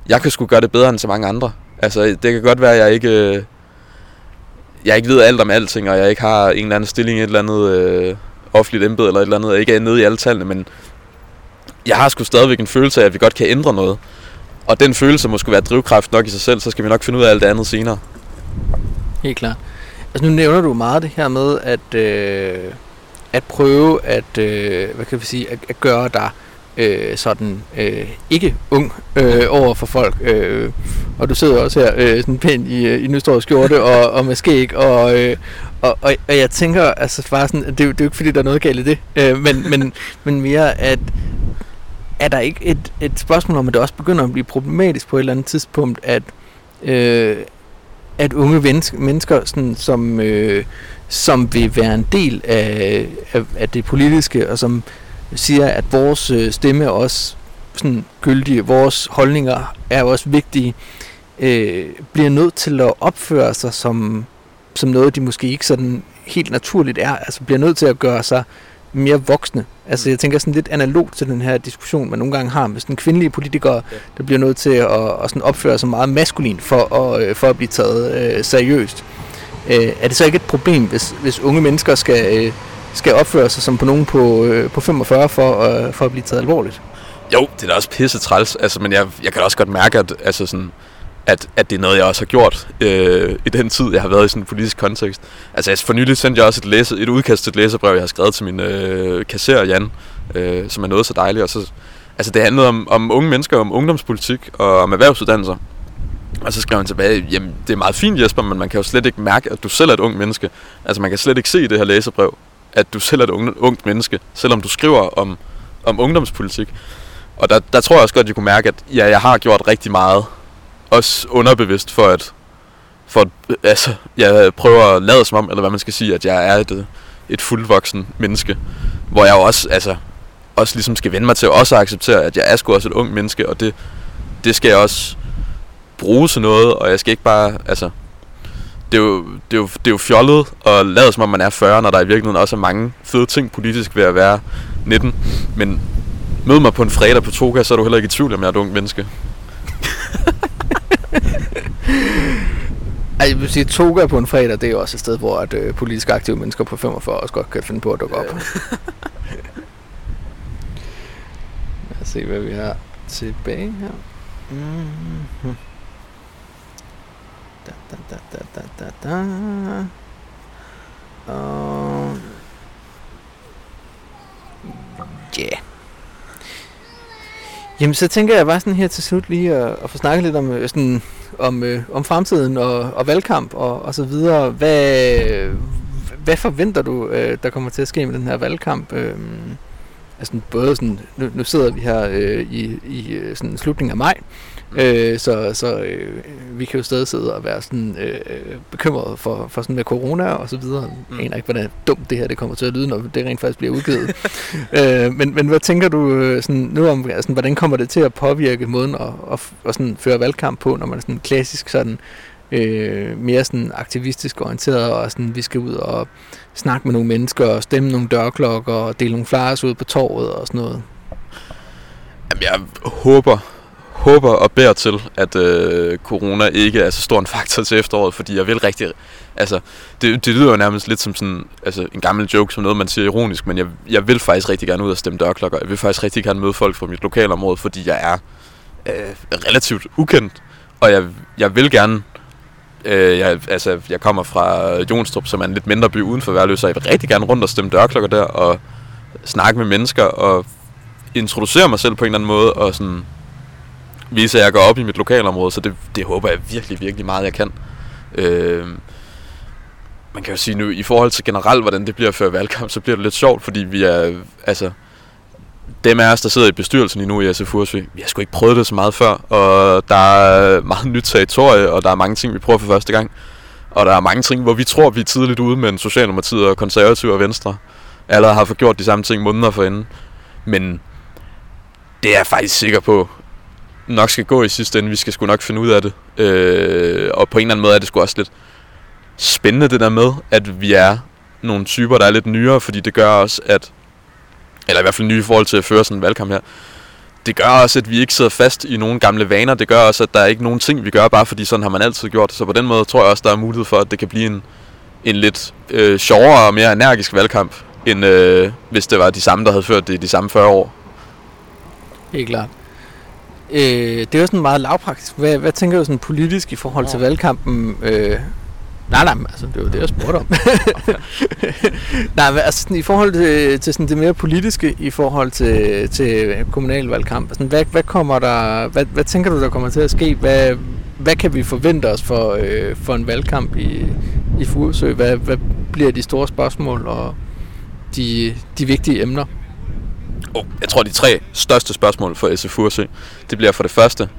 jeg kan sgu gøre det bedre end så mange andre. Altså, det kan godt være, at jeg ikke, øh, jeg ikke ved alt om alting, og jeg ikke har en eller anden stilling i et eller andet øh, offentligt embede eller et eller andet, jeg ikke er nede i alle tallene, men jeg har sgu stadigvæk en følelse af, at vi godt kan ændre noget. Og den følelse må skulle være drivkraft nok i sig selv, så skal vi nok finde ud af alt det andet senere. Helt klart. Altså nu nævner du meget det her med at, øh, at prøve at, øh, hvad kan vi sige, at, at gøre dig øh, sådan øh, ikke ung øh, over for folk. Øh, og du sidder også her øh, sådan pænt i, øh, i nystrået skjorte og, og med skæg, og, øh, og, og, og jeg tænker altså bare sådan, det, det er jo ikke fordi, der er noget galt i det, øh, men, men, men mere at er der ikke et, et spørgsmål om, at det også begynder at blive problematisk på et eller andet tidspunkt, at, øh, at unge mennesker, sådan, som, øh, som vil være en del af, af, af det politiske, og som siger, at vores øh, stemme er også sådan gyldige, vores holdninger er også vigtige, øh, bliver nødt til at opføre sig som, som noget, de måske ikke sådan helt naturligt er. Altså bliver nødt til at gøre sig mere voksne. Altså jeg tænker sådan lidt analog til den her diskussion, man nogle gange har med sådan kvindelige politikere, der bliver nødt til at, at sådan opføre sig meget maskulin for at, øh, for at blive taget øh, seriøst. Øh, er det så ikke et problem, hvis, hvis unge mennesker skal, øh, skal opføre sig som på nogen på, øh, på 45 for, øh, for at blive taget alvorligt? Jo, det er da også pisse træls, altså, men jeg, jeg kan også godt mærke, at, altså sådan, at, at det er noget, jeg også har gjort øh, i den tid, jeg har været i sådan en politisk kontekst. Altså, jeg for nylig sendte jeg også et, læse, et udkast til et læserbrev, jeg har skrevet til min øh, kasserer Jan, øh, som er noget så dejligt. Og så, altså, det handlede om, om unge mennesker, om ungdomspolitik og om erhvervsuddannelser. Og så skrev han tilbage, jamen det er meget fint Jesper, men man kan jo slet ikke mærke, at du selv er et ung menneske. Altså man kan slet ikke se i det her læserbrev, at du selv er et ungt, ungt menneske, selvom du skriver om, om ungdomspolitik. Og der, der tror jeg også godt, at jeg kunne mærke, at ja, jeg har gjort rigtig meget, også underbevidst for at, for at altså, jeg prøver at lade som om, eller hvad man skal sige, at jeg er et, et fuldvoksen menneske. Hvor jeg jo også, altså, også ligesom skal vende mig til også at acceptere, at jeg er sgu også et ung menneske, og det, det skal jeg også bruge til noget, og jeg skal ikke bare, altså, det er, jo, det, er jo, det er jo fjollet at lade som om man er 40, når der i virkeligheden også er mange fede ting politisk ved at være 19. Men mød mig på en fredag på Toga, så er du heller ikke i tvivl, om jeg er et ung menneske. Ej, jeg vil sige, Toga på en fredag, det er jo også et sted, hvor at, øh, politisk aktive mennesker på 45 også godt kan finde på at dukke op. Lad os se, hvad vi har tilbage her. Mm-hmm. Da, da, da, da, da, da, Og... Ja. Yeah. Jamen, så tænker jeg bare sådan her til slut lige at, at få snakket lidt om, øh, sådan, om, øh, om fremtiden og, og valgkamp og, og så videre. Hvad, hvad forventer du, øh, der kommer til at ske med den her valgkamp? Øh, altså både sådan, nu, nu sidder vi her øh, i, i øh, sådan slutningen af maj, Øh, så så øh, vi kan jo stadig sidde og være sådan øh, bekymrede for, for sådan med corona og så videre. Mm. Jeg aner ikke, hvordan dumt det her det kommer til at lyde, når det rent faktisk bliver udgivet. øh, men, men hvad tænker du øh, sådan, nu om, altså, hvordan kommer det til at påvirke måden at, at, at sådan føre valgkamp på, når man er sådan klassisk sådan øh, mere sådan aktivistisk orienteret, og sådan, vi skal ud og snakke med nogle mennesker, og stemme nogle dørklokker, og dele nogle flyers ud på torvet og sådan noget? Jamen, jeg håber, håber og beder til, at øh, corona ikke er så stor en faktor til efteråret, fordi jeg vil rigtig... Altså, det, det lyder jo nærmest lidt som sådan, altså, en gammel joke, som noget, man siger ironisk, men jeg, jeg vil faktisk rigtig gerne ud og stemme dørklokker. Jeg vil faktisk rigtig gerne møde folk fra mit lokalområde, fordi jeg er øh, relativt ukendt, og jeg, jeg vil gerne... Øh, jeg, altså, jeg kommer fra Jonstrup, som er en lidt mindre by uden for Værløs, så jeg vil rigtig gerne rundt og stemme dørklokker der, og snakke med mennesker, og introducere mig selv på en eller anden måde, og sådan vise, at jeg går op i mit lokalområde, så det, det håber jeg virkelig, virkelig meget, jeg kan. Øh, man kan jo sige nu, i forhold til generelt, hvordan det bliver før valgkamp, så bliver det lidt sjovt, fordi vi er, altså, dem af os, der sidder i bestyrelsen lige nu i SF Ursvig, vi har sgu ikke prøvet det så meget før, og der er meget nyt territorie, og der er mange ting, vi prøver for første gang. Og der er mange ting, hvor vi tror, vi er tidligt ude, men Socialdemokratiet og Konservative og Venstre allerede har fået gjort de samme ting måneder forinden. Men det er jeg faktisk sikker på, nok skal gå i sidste ende. Vi skal sgu nok finde ud af det. Øh, og på en eller anden måde er det sgu også lidt spændende det der med, at vi er nogle typer, der er lidt nyere, fordi det gør også, at eller i hvert fald nye i forhold til at føre sådan en valgkamp her, det gør også, at vi ikke sidder fast i nogle gamle vaner. Det gør også, at der er ikke nogen ting, vi gør, bare fordi sådan har man altid gjort. Så på den måde tror jeg også, der er mulighed for, at det kan blive en, en lidt øh, sjovere og mere energisk valgkamp, end øh, hvis det var de samme, der havde ført det de samme 40 år. Helt klart. Øh, det er jo sådan meget lavpraktisk. Hvad, hvad tænker du sådan politisk i forhold til valgkampen? Øh, nej, nej, altså, det var det, jeg spurgte om. nej, men altså sådan, i forhold til, til sådan det mere politiske, i forhold til, til kommunalvalgkamp, sådan, hvad, hvad, kommer der, hvad, hvad tænker du, der kommer til at ske? Hvad, hvad kan vi forvente os for, øh, for en valgkamp i, i Furesø? Hvad, hvad bliver de store spørgsmål og de, de vigtige emner? Oh, jeg tror, de tre største spørgsmål for SFU se, det bliver for det første,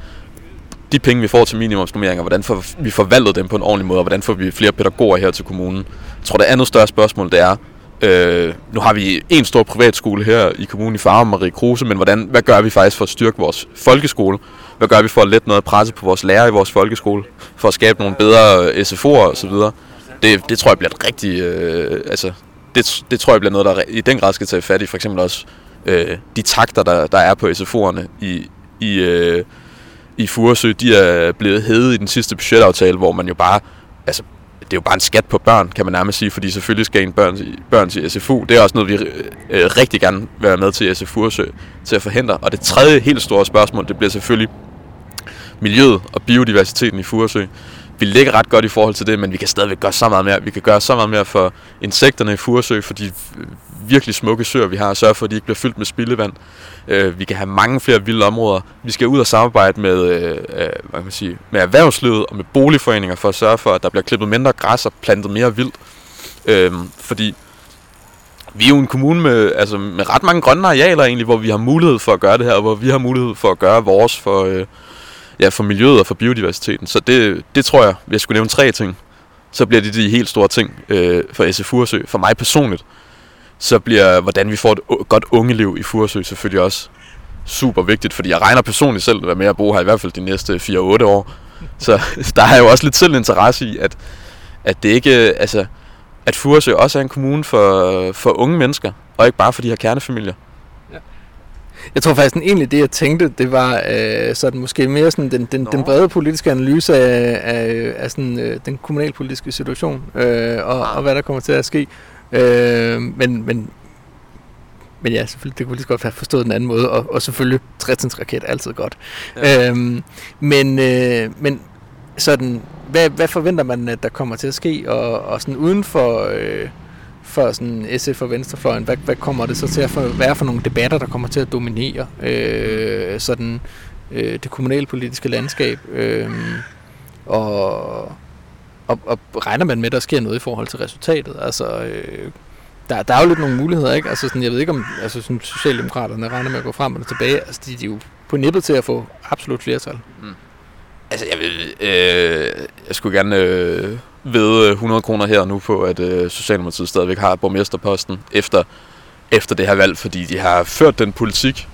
de penge, vi får til minimumsnummeringer, hvordan får vi forvaltet dem på en ordentlig måde, og hvordan får vi flere pædagoger her til kommunen. Jeg tror, det andet større spørgsmål, det er, øh, nu har vi en stor privatskole her i kommunen i Farum, Marie Kruse, men hvordan, hvad gør vi faktisk for at styrke vores folkeskole? Hvad gør vi for at lette noget presse på vores lærere i vores folkeskole? For at skabe nogle bedre øh, SFO'er osv.? Det, det tror jeg bliver et rigtig... Øh, altså, det, det tror jeg bliver noget, der i den grad skal tage fat i. For eksempel også øh, de takter, der, der er på SFO'erne i, i, øh, i Furesø, de er blevet hævet i den sidste budgetaftale, hvor man jo bare, altså det er jo bare en skat på børn, kan man nærmest sige, fordi selvfølgelig skal en børn, børn til SFU. Det er også noget, vi øh, rigtig gerne vil være med til SFU til at forhindre. Og det tredje helt store spørgsmål, det bliver selvfølgelig miljøet og biodiversiteten i Furesø. Vi ligger ret godt i forhold til det, men vi kan stadigvæk gøre så meget mere. Vi kan gøre så meget mere for insekterne i Furesø, fordi virkelig smukke søer, vi har, og sørge for, at de ikke bliver fyldt med spildevand. Øh, vi kan have mange flere vilde områder. Vi skal ud og samarbejde med, øh, øh hvad kan man sige, med erhvervslivet og med boligforeninger for at sørge for, at der bliver klippet mindre græs og plantet mere vildt. Øh, fordi vi er jo en kommune med, altså med ret mange grønne arealer egentlig, hvor vi har mulighed for at gøre det her, og hvor vi har mulighed for at gøre vores for, øh, ja, for miljøet og for biodiversiteten. Så det, det tror jeg, hvis jeg skulle nævne tre ting, så bliver det de helt store ting øh, for SF Furesø. For mig personligt, så bliver, hvordan vi får et godt ungeliv i Furesø selvfølgelig også super vigtigt, fordi jeg regner personligt selv at være med at bo her i hvert fald de næste 4-8 år. Så der er jo også lidt selv interesse i, at, at det ikke, altså, at Furesø også er en kommune for, for unge mennesker, og ikke bare for de her kernefamilier. Jeg tror faktisk, at egentlig det, jeg tænkte, det var øh, sådan måske mere sådan den, den, den brede politiske analyse af, af, af sådan, øh, den kommunalpolitiske situation, øh, og, og hvad der kommer til at ske. Øh, men, men, men ja, selvfølgelig, det kunne lige så godt have forstået den anden måde, og, og selvfølgelig, raket er altid godt. Ja. Øh, men, øh, men sådan, hvad, hvad forventer man, at der kommer til at ske, og, og sådan uden for... Øh, for sådan SF og Venstrefløjen, hvad, hvad kommer det så til at for, være for nogle debatter, der kommer til at dominere øh, sådan øh, det kommunalpolitiske landskab? Øh, og, og, og regner man med, at der sker noget i forhold til resultatet? Altså, øh, der, der er jo lidt nogle muligheder, ikke? Altså sådan, jeg ved ikke om altså sådan, Socialdemokraterne regner med at gå frem eller tilbage. Altså, de, de er jo på nippet til at få absolut flertal. Mm. Altså, jeg vil, øh, jeg skulle gerne øh, ved øh, 100 kroner her nu på, at øh, Socialdemokratiet stadigvæk har borgmesterposten efter, efter det her valg, fordi de har ført den politik,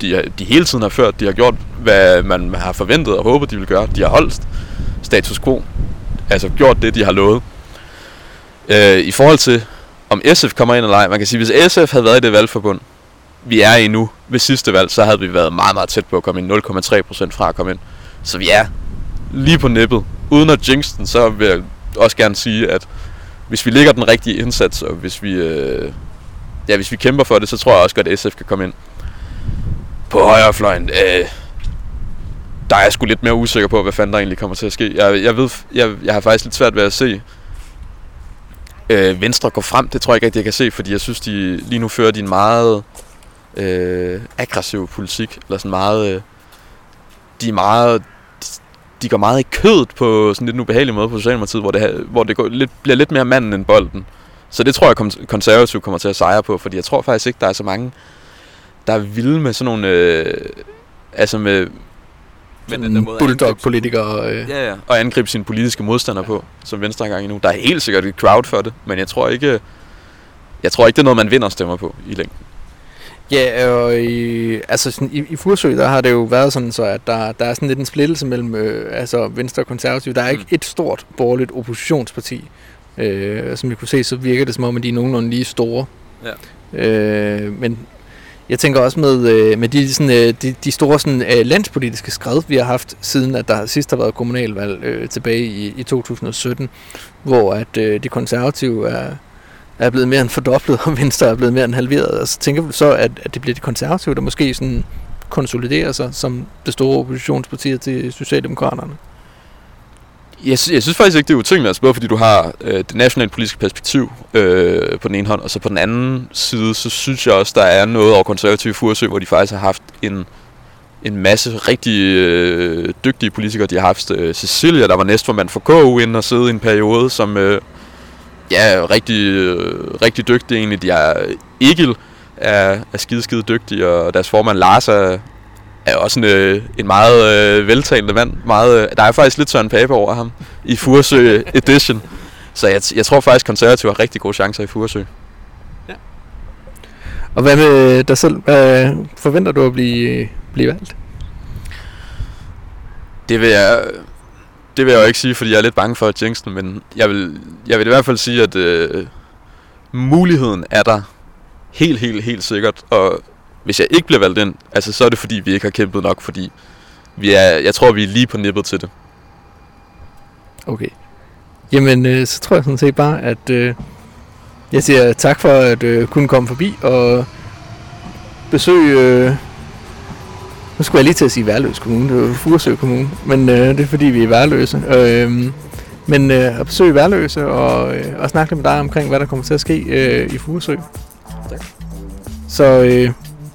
de, de hele tiden har ført. De har gjort, hvad man har forventet og håbet, de vil gøre. De har holdt status quo. Altså gjort det, de har lovet. Øh, I forhold til, om SF kommer ind eller ej, man kan sige, hvis SF havde været i det valgforbund, vi er i nu ved sidste valg, så havde vi været meget, meget tæt på at komme ind. 0,3% fra at komme ind. Så vi er lige på nippet. Uden at jinx den, så vil jeg også gerne sige, at hvis vi ligger den rigtige indsats, og hvis vi, øh, ja, hvis vi kæmper for det, så tror jeg også godt, at SF kan komme ind. På højrefløjen, øh, der er jeg sgu lidt mere usikker på, hvad fanden der egentlig kommer til at ske. Jeg, jeg, ved, jeg, jeg har faktisk lidt svært ved at se øh, Venstre gå frem. Det tror jeg ikke rigtig, jeg kan se, fordi jeg synes, de lige nu fører de en meget øh, aggressiv politik. Eller sådan meget... Øh, de er meget de går meget i kødet på sådan lidt en ubehagelig måde på Socialdemokratiet, hvor det, hvor det går lidt, bliver lidt mere manden end bolden. Så det tror jeg, konservativ kommer til at sejre på, fordi jeg tror faktisk ikke, der er så mange, der er vilde med sådan nogle... Øh, altså med med den måde bulldog-politikere. Øh. Ja, ja. Og angribe sine politiske modstandere ja. på, som Venstre engang endnu. Der er helt sikkert et crowd for det, men jeg tror ikke... Jeg tror ikke, det er noget, man vinder stemmer på i længden. Ja, og i, altså sådan, i, i Fursø, der har det jo været sådan, så at der, der er sådan lidt en splittelse mellem øh, altså Venstre og Konservative. Der er ikke mm. et stort borgerligt oppositionsparti. Øh, som vi kunne se, så virker det som om, at de er nogenlunde lige store. Ja. Øh, men jeg tænker også med, øh, med de, sådan, øh, de, de store sådan, øh, landspolitiske skred, vi har haft siden, at der sidst har været kommunalvalg øh, tilbage i, i 2017, hvor at øh, de konservative er er blevet mere end fordoblet, og Venstre er blevet mere end halveret. så tænker vi så, at, at det bliver de konservative, der måske sådan konsoliderer sig som det store oppositionsparti til Socialdemokraterne? Jeg, jeg synes faktisk ikke, det er utænkeligt, altså både fordi du har øh, det nationale politiske perspektiv øh, på den ene hånd, og så på den anden side, så synes jeg også, der er noget over konservative Furesø, hvor de faktisk har haft en, en masse rigtig øh, dygtige politikere. De har haft øh, Cecilia, der var næstformand for KU, inden og sidde i en periode, som, øh, ja, rigtig, øh, rigtig dygtig egentlig. De er Egil er, er skide, skide dygtig, og deres formand Lars er, er også en, øh, en meget øh, veltalende mand. Meget, øh, der er faktisk lidt Søren Pape over ham i Furesø Edition. Så jeg, jeg tror faktisk, konservative har rigtig gode chancer i Furesø. Ja. Og hvad med dig selv? Hvad forventer du at blive, blive valgt? Det vil jeg det vil jeg jo ikke sige, fordi jeg er lidt bange for at jinx den, men jeg vil, jeg vil i hvert fald sige, at øh, muligheden er der helt, helt, helt sikkert. Og hvis jeg ikke bliver valgt ind, altså, så er det fordi, vi ikke har kæmpet nok, fordi vi er, jeg tror, vi er lige på nippet til det. Okay. Jamen, øh, så tror jeg sådan set bare, at øh, jeg siger tak for at øh, kunne komme forbi og besøge... Øh, nu skulle jeg lige til at sige Værløs Kommune, det var Furesø Kommune, men øh, det er fordi, vi er værløse. Øh, men øh, at besøge Værløse og, øh, og snakke med dig omkring, hvad der kommer til at ske øh, i Furesø. Tak. Så øh,